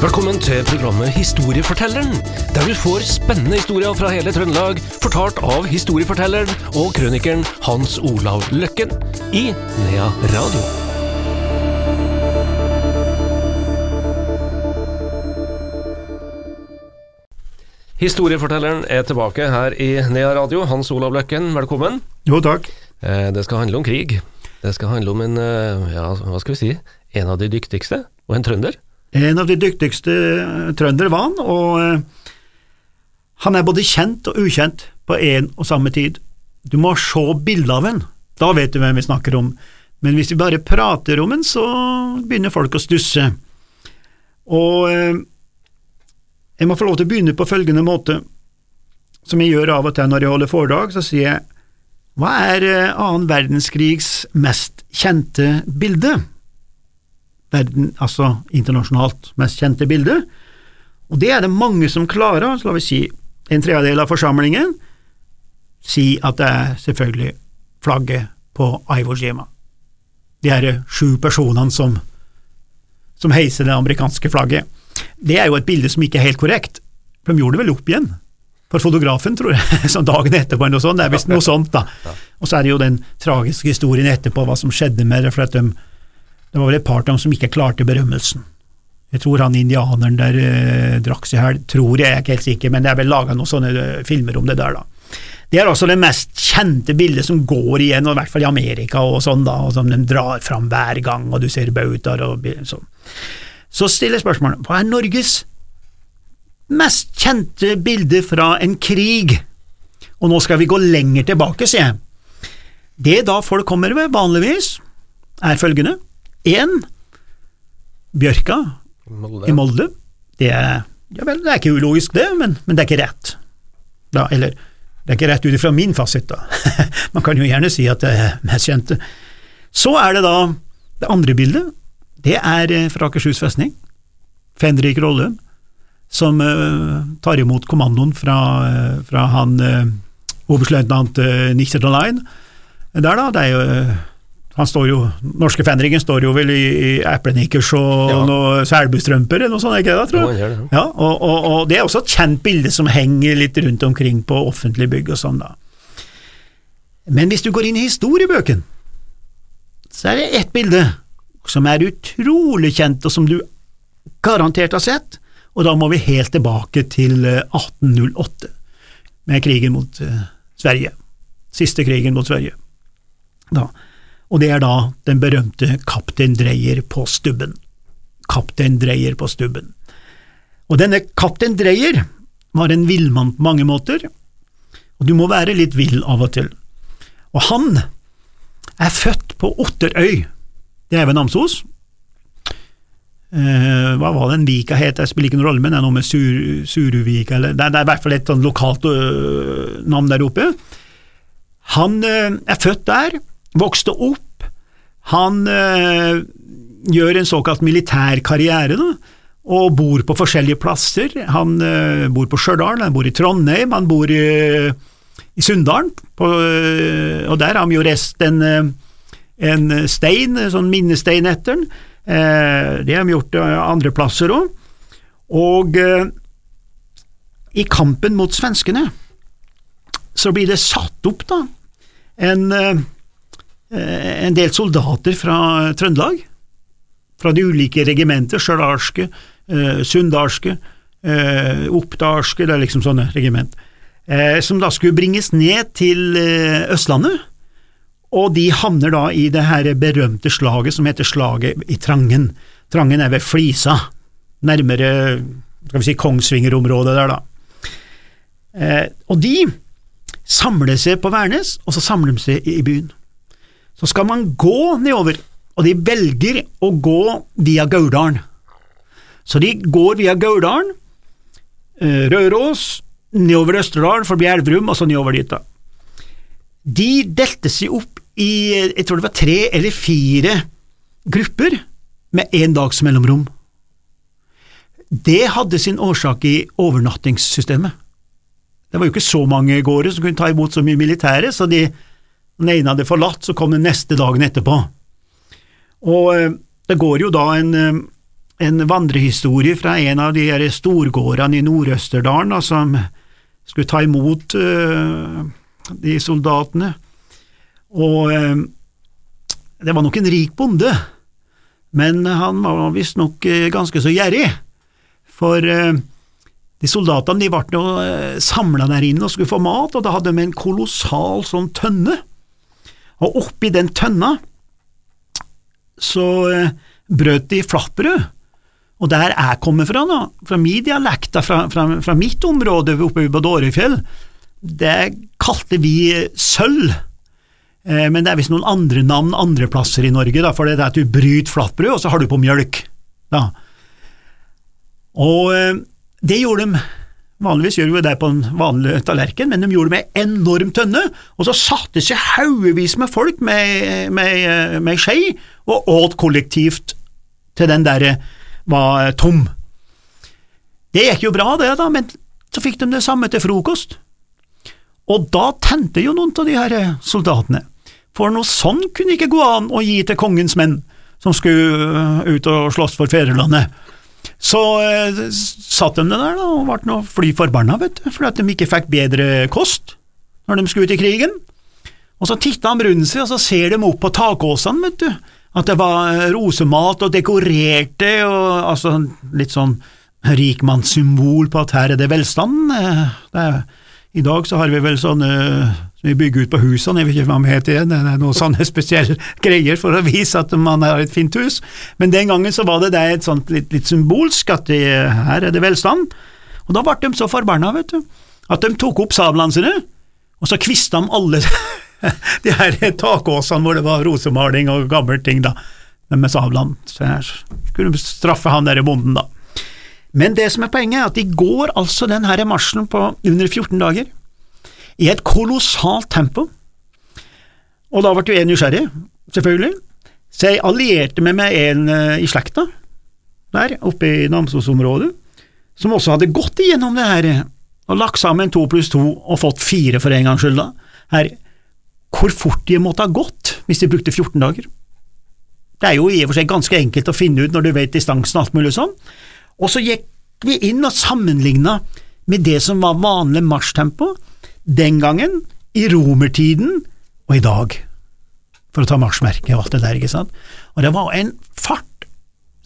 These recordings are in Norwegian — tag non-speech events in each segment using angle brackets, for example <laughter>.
Velkommen til programmet Historiefortelleren, der du får spennende historier fra hele Trøndelag, fortalt av historiefortelleren og krønikeren Hans Olav Løkken i Nea Radio. Historiefortelleren er tilbake her i Nea Radio. Hans Olav Løkken, velkommen. Jo, takk. Eh, Det skal handle om krig. Det skal handle om en, eh, ja, hva skal vi si, en av de dyktigste, og en trønder. En av de dyktigste eh, trøndere var han, og eh, han er både kjent og ukjent på en og samme tid. Du må se bildet av en, da vet du hvem vi snakker om, men hvis vi bare prater om en, så begynner folk å stusse. Og eh, jeg må få lov til å begynne på følgende måte, som jeg gjør av og til når jeg holder foredrag, så sier jeg hva er annen verdenskrigs mest kjente bilde? Verden, altså internasjonalt mest kjente bildet. og det er det mange som klarer, så la vi si en tredjedel av forsamlingen, si at det er selvfølgelig flagget på Iwo Jima. De her sju personene som, som heiser det amerikanske flagget. Det er jo et bilde som ikke er helt korrekt, for de gjorde det vel opp igjen for fotografen, tror jeg, <laughs> sånn dagen etterpå eller noe sånt, det er visst noe sånt, da. Og så er det jo den tragiske historien etterpå, hva som skjedde med det, for at de, det var vel et par av dem som ikke klarte berømmelsen. Jeg tror han indianeren der eh, drakk seg her, tror jeg, jeg er ikke helt sikker, men det er vel laga noen sånne eh, filmer om det der, da. Det er altså det mest kjente bildet som går igjen, og i hvert fall i Amerika og sånn, da, og som de drar fram hver gang, og du ser bautaer og sånn. Så stiller spørsmålet, hva er Norges mest kjente bilde fra en krig? Og nå skal vi gå lenger tilbake, sier jeg. Det da folk kommer med, vanligvis, er følgende. Én, Bjørka i Molde. Det er, ja vel, det er ikke ulogisk det, men, men det er ikke rett. Da, eller, det er ikke rett ut ifra min fasit, da. <laughs> Man kan jo gjerne si at det er mest kjente. Så er det da det andre bildet. Det er eh, fra Akershus festning. Fenrik Rollum, som uh, tar imot kommandoen fra, uh, fra han uh, oberstløytnant uh, Nichterdalein. Der, da. Det er jo han står jo, Norske Fenriken står jo vel i, i eplenikkers og Ja. noe selbustrømper eller noe sånt, ikke det tror jeg? Ja, det, Ja, og, og, og det er også et kjent bilde som henger litt rundt omkring på offentlige bygg og sånn, da. Men hvis du går inn i historiebøken, så er det ett bilde som er utrolig kjent, og som du garantert har sett, og da må vi helt tilbake til eh, 1808, med krigen mot eh, Sverige. Siste krigen mot Sverige. Da. Og det er da den berømte Kaptein Dreyer på stubben. Kaptein Dreyer på stubben. Og denne Kaptein Dreyer var en villmann på mange måter, og du må være litt vill av og til. Og han er født på Otterøy, det er ved Namsos. Eh, hva var den vika het, det spiller ikke noen rolle, men det er noe med Sur, Suruvika, eller det er, det er i hvert fall et sånn lokalt øh, navn der oppe. Han øh, er født der, vokste opp, han øh, gjør en såkalt militær karriere, og bor på forskjellige plasser. Han øh, bor på Stjørdal, han bor i Trondheim, han bor i, i Sunndalen, øh, og der har han jo reist en, øh, en stein, sånn minnestein etter den. Eh, det har vi gjort øh, andre plasser òg. Og øh, i kampen mot svenskene så blir det satt opp da en, eh, en del soldater fra Trøndelag, fra de ulike regimenter, stjørdalske, eh, sunndalske, eh, oppdalske, det er liksom sånne regiment, eh, som da skulle bringes ned til eh, Østlandet, og de havner da i det her berømte slaget som heter slaget i Trangen. Trangen er ved Flisa, nærmere skal vi si Kongsvinger-området der, da. Eh, og de samler seg på Værnes, og så samler de seg i byen. Så skal man gå nedover, og de velger å gå via Gauldalen. Så de går via Gauldalen, eh, Røros, nedover Østerdalen, forbi Elverum, og så nedover dit, da. De delte seg opp i, jeg tror det var tre eller fire grupper, med én dags mellomrom. Det hadde sin årsak i overnattingssystemet. Det var jo ikke så mange gårder som kunne ta imot så mye militære, så de, den ene hadde forlatt, så kom den neste dagen etterpå. Og eh, det går jo da en, eh, en vandrehistorie fra en av de her storgårdene i Nord-Østerdalen da, som skulle ta imot uh, de soldatene. Og uh, det var nok en rik bonde, men han var visstnok ganske så gjerrig, for uh, de soldatene de ble samla der inne og skulle få mat, og da hadde de en kolossal sånn tønne, og oppi den tønna så brøt de flatbrød og der jeg kommer fra, da, fra min dialekt, fra, fra, fra, mitt område oppe på Dårefjell, det kalte vi sølv. Eh, men det er visst noen andre navn andre plasser i Norge, da, for det er at du bryter flatbrød, og så har du på mjølk. Da. Og eh, det gjorde de Vanligvis gjør vi det på en vanlig tallerken, men de gjorde det med enorm tønne, og så satte seg haugevis med folk med, med, med skje og åt kollektivt til den derre var eh, tom. Det gikk jo bra, det, da, men så fikk de det samme til frokost. Og da tente jo noen av de her eh, soldatene, for noe sånn kunne ikke gå an å gi til kongens menn som skulle eh, ut og slåss for fedrelandet. Så eh, satt de der da, og ble noe fly forbanna, vet du, fordi at de ikke fikk bedre kost når de skulle ut i krigen. Og så titta de rundt seg, og så ser de opp på takåsene, vet du, at det var eh, rosemat og dekorerte, og altså litt sånn rikmannssymbol på at her er det velstand. Eh, det er, I dag så har vi vel sånne som vi bygger ut på husene, jeg vet ikke hva de heter igjen, det er noen sånne <laughs> spesielle greier for å vise at man har et fint hus, men den gangen så var det det et sånt litt, litt symbolsk at det, her er det velstand, og da ble de så forbanna, vet du, at de tok opp sablene sine, og så kvista de alle <laughs> de her takåsene hvor det var rosemaling og gamle ting, da, med sablene. Så her skulle straffe han derre bonden, da. Men det som er poenget, er at de går altså den her marsjen på under 14 dager, i et kolossalt tempo. Og da ble jo jeg nysgjerrig, selvfølgelig, så jeg allierte meg med en uh, i slekta, der oppe i Namsos-området, som også hadde gått igjennom det her og lagt sammen to pluss to og fått fire for en gangs skyld, da. Her hvor fort de måtte ha gått hvis de brukte 14 dager. Det er jo i og for seg ganske enkelt å finne ut når du vet distansen og alt mulig sånn. Og så gikk vi inn og sammenligna med det som var vanlig marsjtempo den gangen, i romertiden og i dag, for å ta marsjmerket og alt det der, ikke sant. Og det var en fart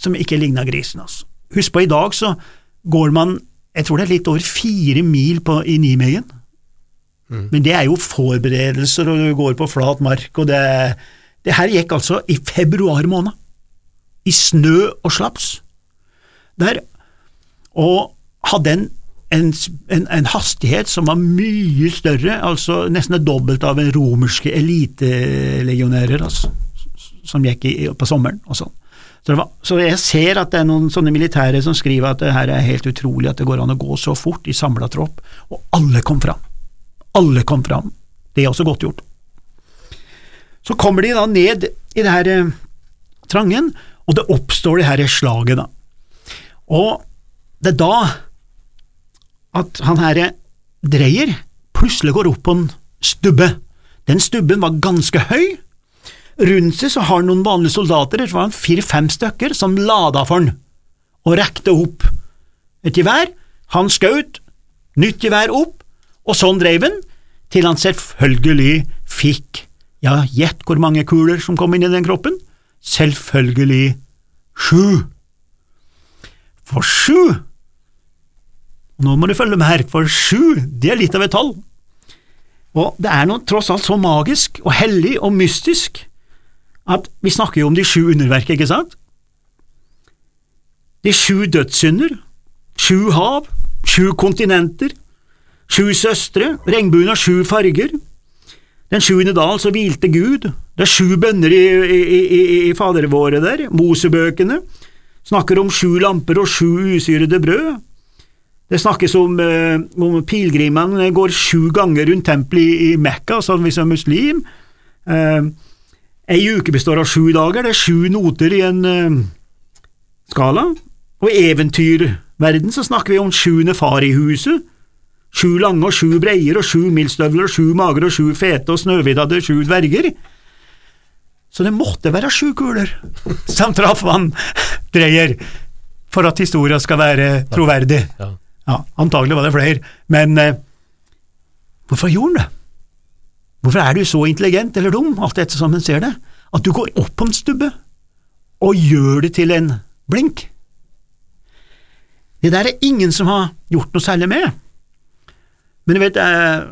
som ikke ligna grisen, altså. Husk på, i dag så går man, jeg tror det er litt over fire mil på, i Nimegen. Mm. Men det er jo forberedelser, og du går på flat mark, og det Det her gikk altså i februar måned. I snø og slaps. Der, og hadde en, en, en, en, hastighet som var mye større, altså nesten det dobbelt av romerske elitelegionærer, altså, som gikk i, på sommeren og sånn. Så, var, så, jeg ser at det er noen sånne militære som skriver at det her er helt utrolig at det går an å gå så fort i samla tropp, og alle kom fram. Alle kom fram. Det er også godt gjort. Så kommer de da ned i det her eh, trangen, og det oppstår det her slaget, da. Og det er da at han herre Dreyer plutselig går opp på en stubbe. Den stubben var ganske høy. Rundt seg så har han noen vanlige soldater, det var fire–fem stykker, som lada for han og rekte opp et gevær. Han skjøt, nytt gevær opp, og sånn dreiv han, til han selvfølgelig fikk, ja, gjett hvor mange kuler som kom inn i den kroppen, selvfølgelig sju. For sju! Nå må du følge med her, for sju, det er litt av et tall. Og det er noe tross alt så magisk og hellig og mystisk at vi snakker jo om de sju underverker, ikke sant? De sju dødssynder, sju hav, sju kontinenter, Sju søstre, regnbuen har sju farger. Den sjuende dal så hvilte Gud. Det er sju bønner i, i, i, i fadervåret der, Mosebøkene. Snakker om sju lamper og sju usyrede brød. Det snakkes om, eh, om pilegrimene går sju ganger rundt tempelet i, Mekka, sånn hvis du er muslim. Eh, ei uke består av sju dager, det er sju noter i en eh, skala. Og i eventyrverden så snakker vi om sju far i huset, Sju lange og sju breier og sju mildstøvler og sju magre og sju fete og Snøhvit sju dverger. Så det måtte være sju kuler som traff han <laughs> Dreyer for at historia skal være troverdig. Ja. Ja, antagelig var det flere, men eh, hvorfor gjorde han det? Hvorfor er du så intelligent eller dum, alt etter som en ser det, at du går opp på en stubbe og gjør det til en blink? Det der er ingen som har gjort noe særlig med. Men du vet, jeg,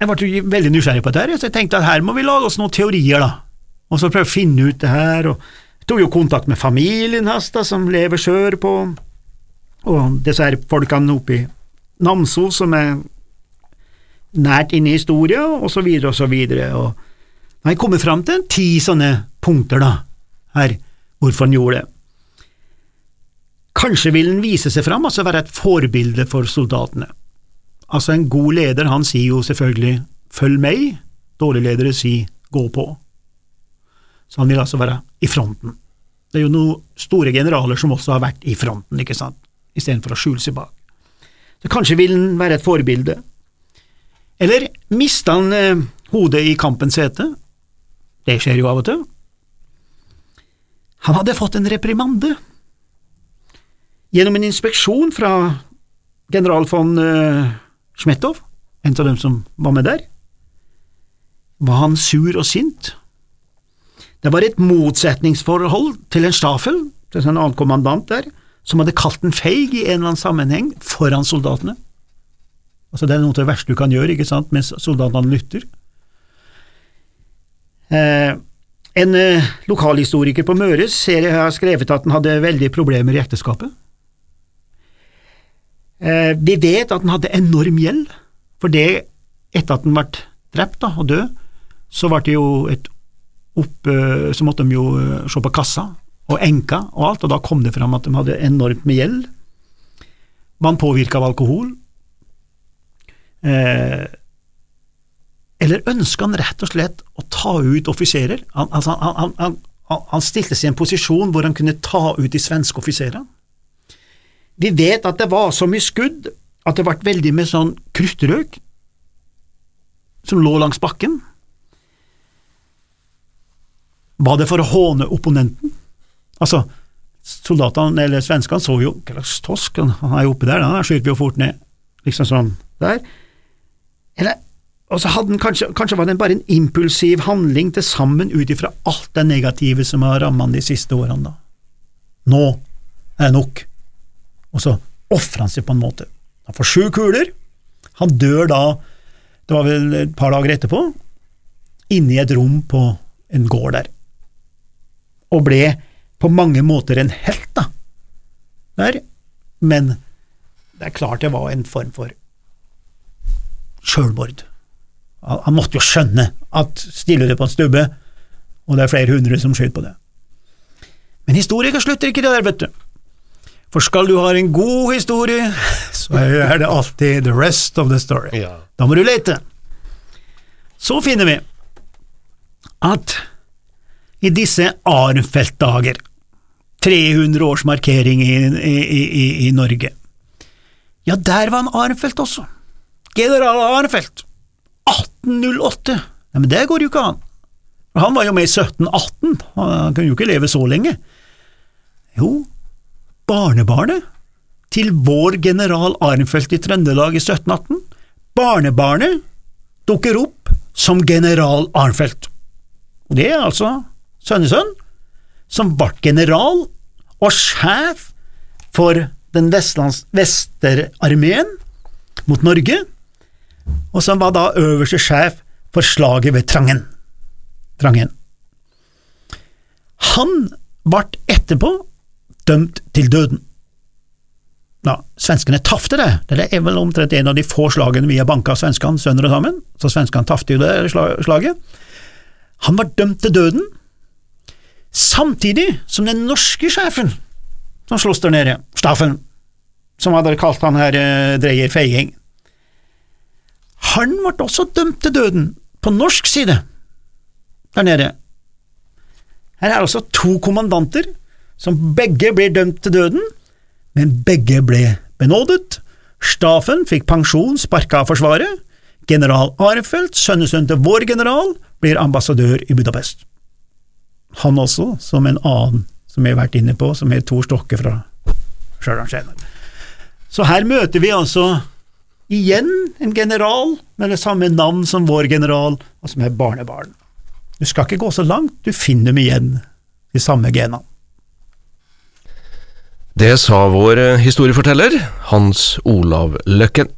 jeg ble veldig nysgjerrig på dette, så jeg tenkte at her må vi lage oss noen teorier, da, og så prøve å finne ut det her. og jeg tok jo kontakt med familien hans, da, som lever sør på og disse her folkene oppe i Namsos som er nært inne i historia, og så videre og så videre. Og jeg kommer fram til ti sånne punkter, da, her, hvorfor han gjorde det. Kanskje vil han vise seg fram, altså være et forbilde for soldatene. Altså, en god leder, han sier jo selvfølgelig følg meg, dårlige ledere sier gå på. Så han vil altså være i fronten. Det er jo noen store generaler som også har vært i fronten, ikke sant, istedenfor å skjule seg bak. Så kanskje vil han være et forbilde. Eller mista han eh, hodet i kampens hete? Det skjer jo av og til. Han hadde fått en reprimande. Gjennom en inspeksjon fra general von eh, Schmettow, en av dem som var med der, var han sur og sint. Det var et motsetningsforhold til en Staffel, til en annen kommandant der, som hadde kalt den feig i en eller annen sammenheng foran soldatene. Altså Det er noe av det verste du kan gjøre, ikke sant, mens soldatene lytter. Eh, en eh, lokalhistoriker på Møres ser jeg har skrevet at han hadde veldig problemer i ekteskapet. Eh, vi vet at han hadde enorm gjeld, for det etter at han ble drept da, og død, så ble det jo et opp, eh, så måtte de jo eh, se på kassa og enka og alt, og da kom det fram at de hadde enormt med gjeld. Man påvirka av alkohol. Eh, eller ønska han rett og slett å ta ut offiserer? Han, altså, han, han, han, stilte seg i en posisjon hvor han kunne ta ut de svenske offiserene. Vi vet at det var så mye skudd at det ble veldig med sånn kruttrøk som lå langs bakken. Var det for å håne opponenten? Altså, soldatene, eller svenskene, så jo hva slags tosk, han er jo oppe der, da skyter vi jo fort ned, liksom sånn der. Eller, og så hadde han kanskje, kanskje var det bare en impulsiv handling til sammen ut ifra alt det negative som har rammet han de siste årene, da. Nå er det nok. Og så ofrer han seg på en måte. Han får sju kuler, han dør da, det var vel et par dager etterpå, inne i et rom på en gård der og ble på mange måter en helt, da, der, men det er klart det var en form for sjølmord. Han måtte jo skjønne at stiller du på en stubbe, og det er flere hundre som skyter på det. Men historikere slutter ikke der, vet du. For skal du ha en god historie, så er det alltid the rest of the story. Ja. Da må du lete. Så finner vi at i disse Arnfeldt-dager, 300-årsmarkering i, i, i, i, Norge. Ja, der var han Arnfeldt også. General Arnfeldt. 1808. Ja, Men det går jo ikke an. Han var jo med i 1718, han kunne jo ikke leve så lenge. Jo, barnebarnet til vår general Arnfeldt i Trøndelag i 1718, barnebarnet dukker opp som general Arnfeldt. Og det er altså sønnesønn, som ble general og sjef for den Vesterarmeen mot Norge, og som var da øverste sjef for slaget ved Trangen. Trangen. Han ble etterpå dømt til døden. Ja, svenskene tafte det, det er vel omtrent en av de få slagene vi har banka svenskene sønder og sammen, så svenskene tafte jo det slaget. Han var dømt til døden, Samtidig som den norske sjefen som sloss der nede, Staffen, som hadde kalt han her eh, Dreyer feiging, han ble også dømt til døden, på norsk side, der nede. Her er altså to kommandanter som begge ble dømt til døden, men begge ble benådet. Staffen fikk pensjon, sparka av Forsvaret. General Arnfeldt, sønnesønn til vår general, blir ambassadør i Budapest han også, som en annen som jeg har vært inne på, som er Tor Stokke fra Stjørdalsskjæren. Så her møter vi altså igjen en general med det samme navn som vår general, og som er barnebarn. Du skal ikke gå så langt, du finner dem igjen, de samme genene. Det sa vår historieforteller Hans Olav Løkken.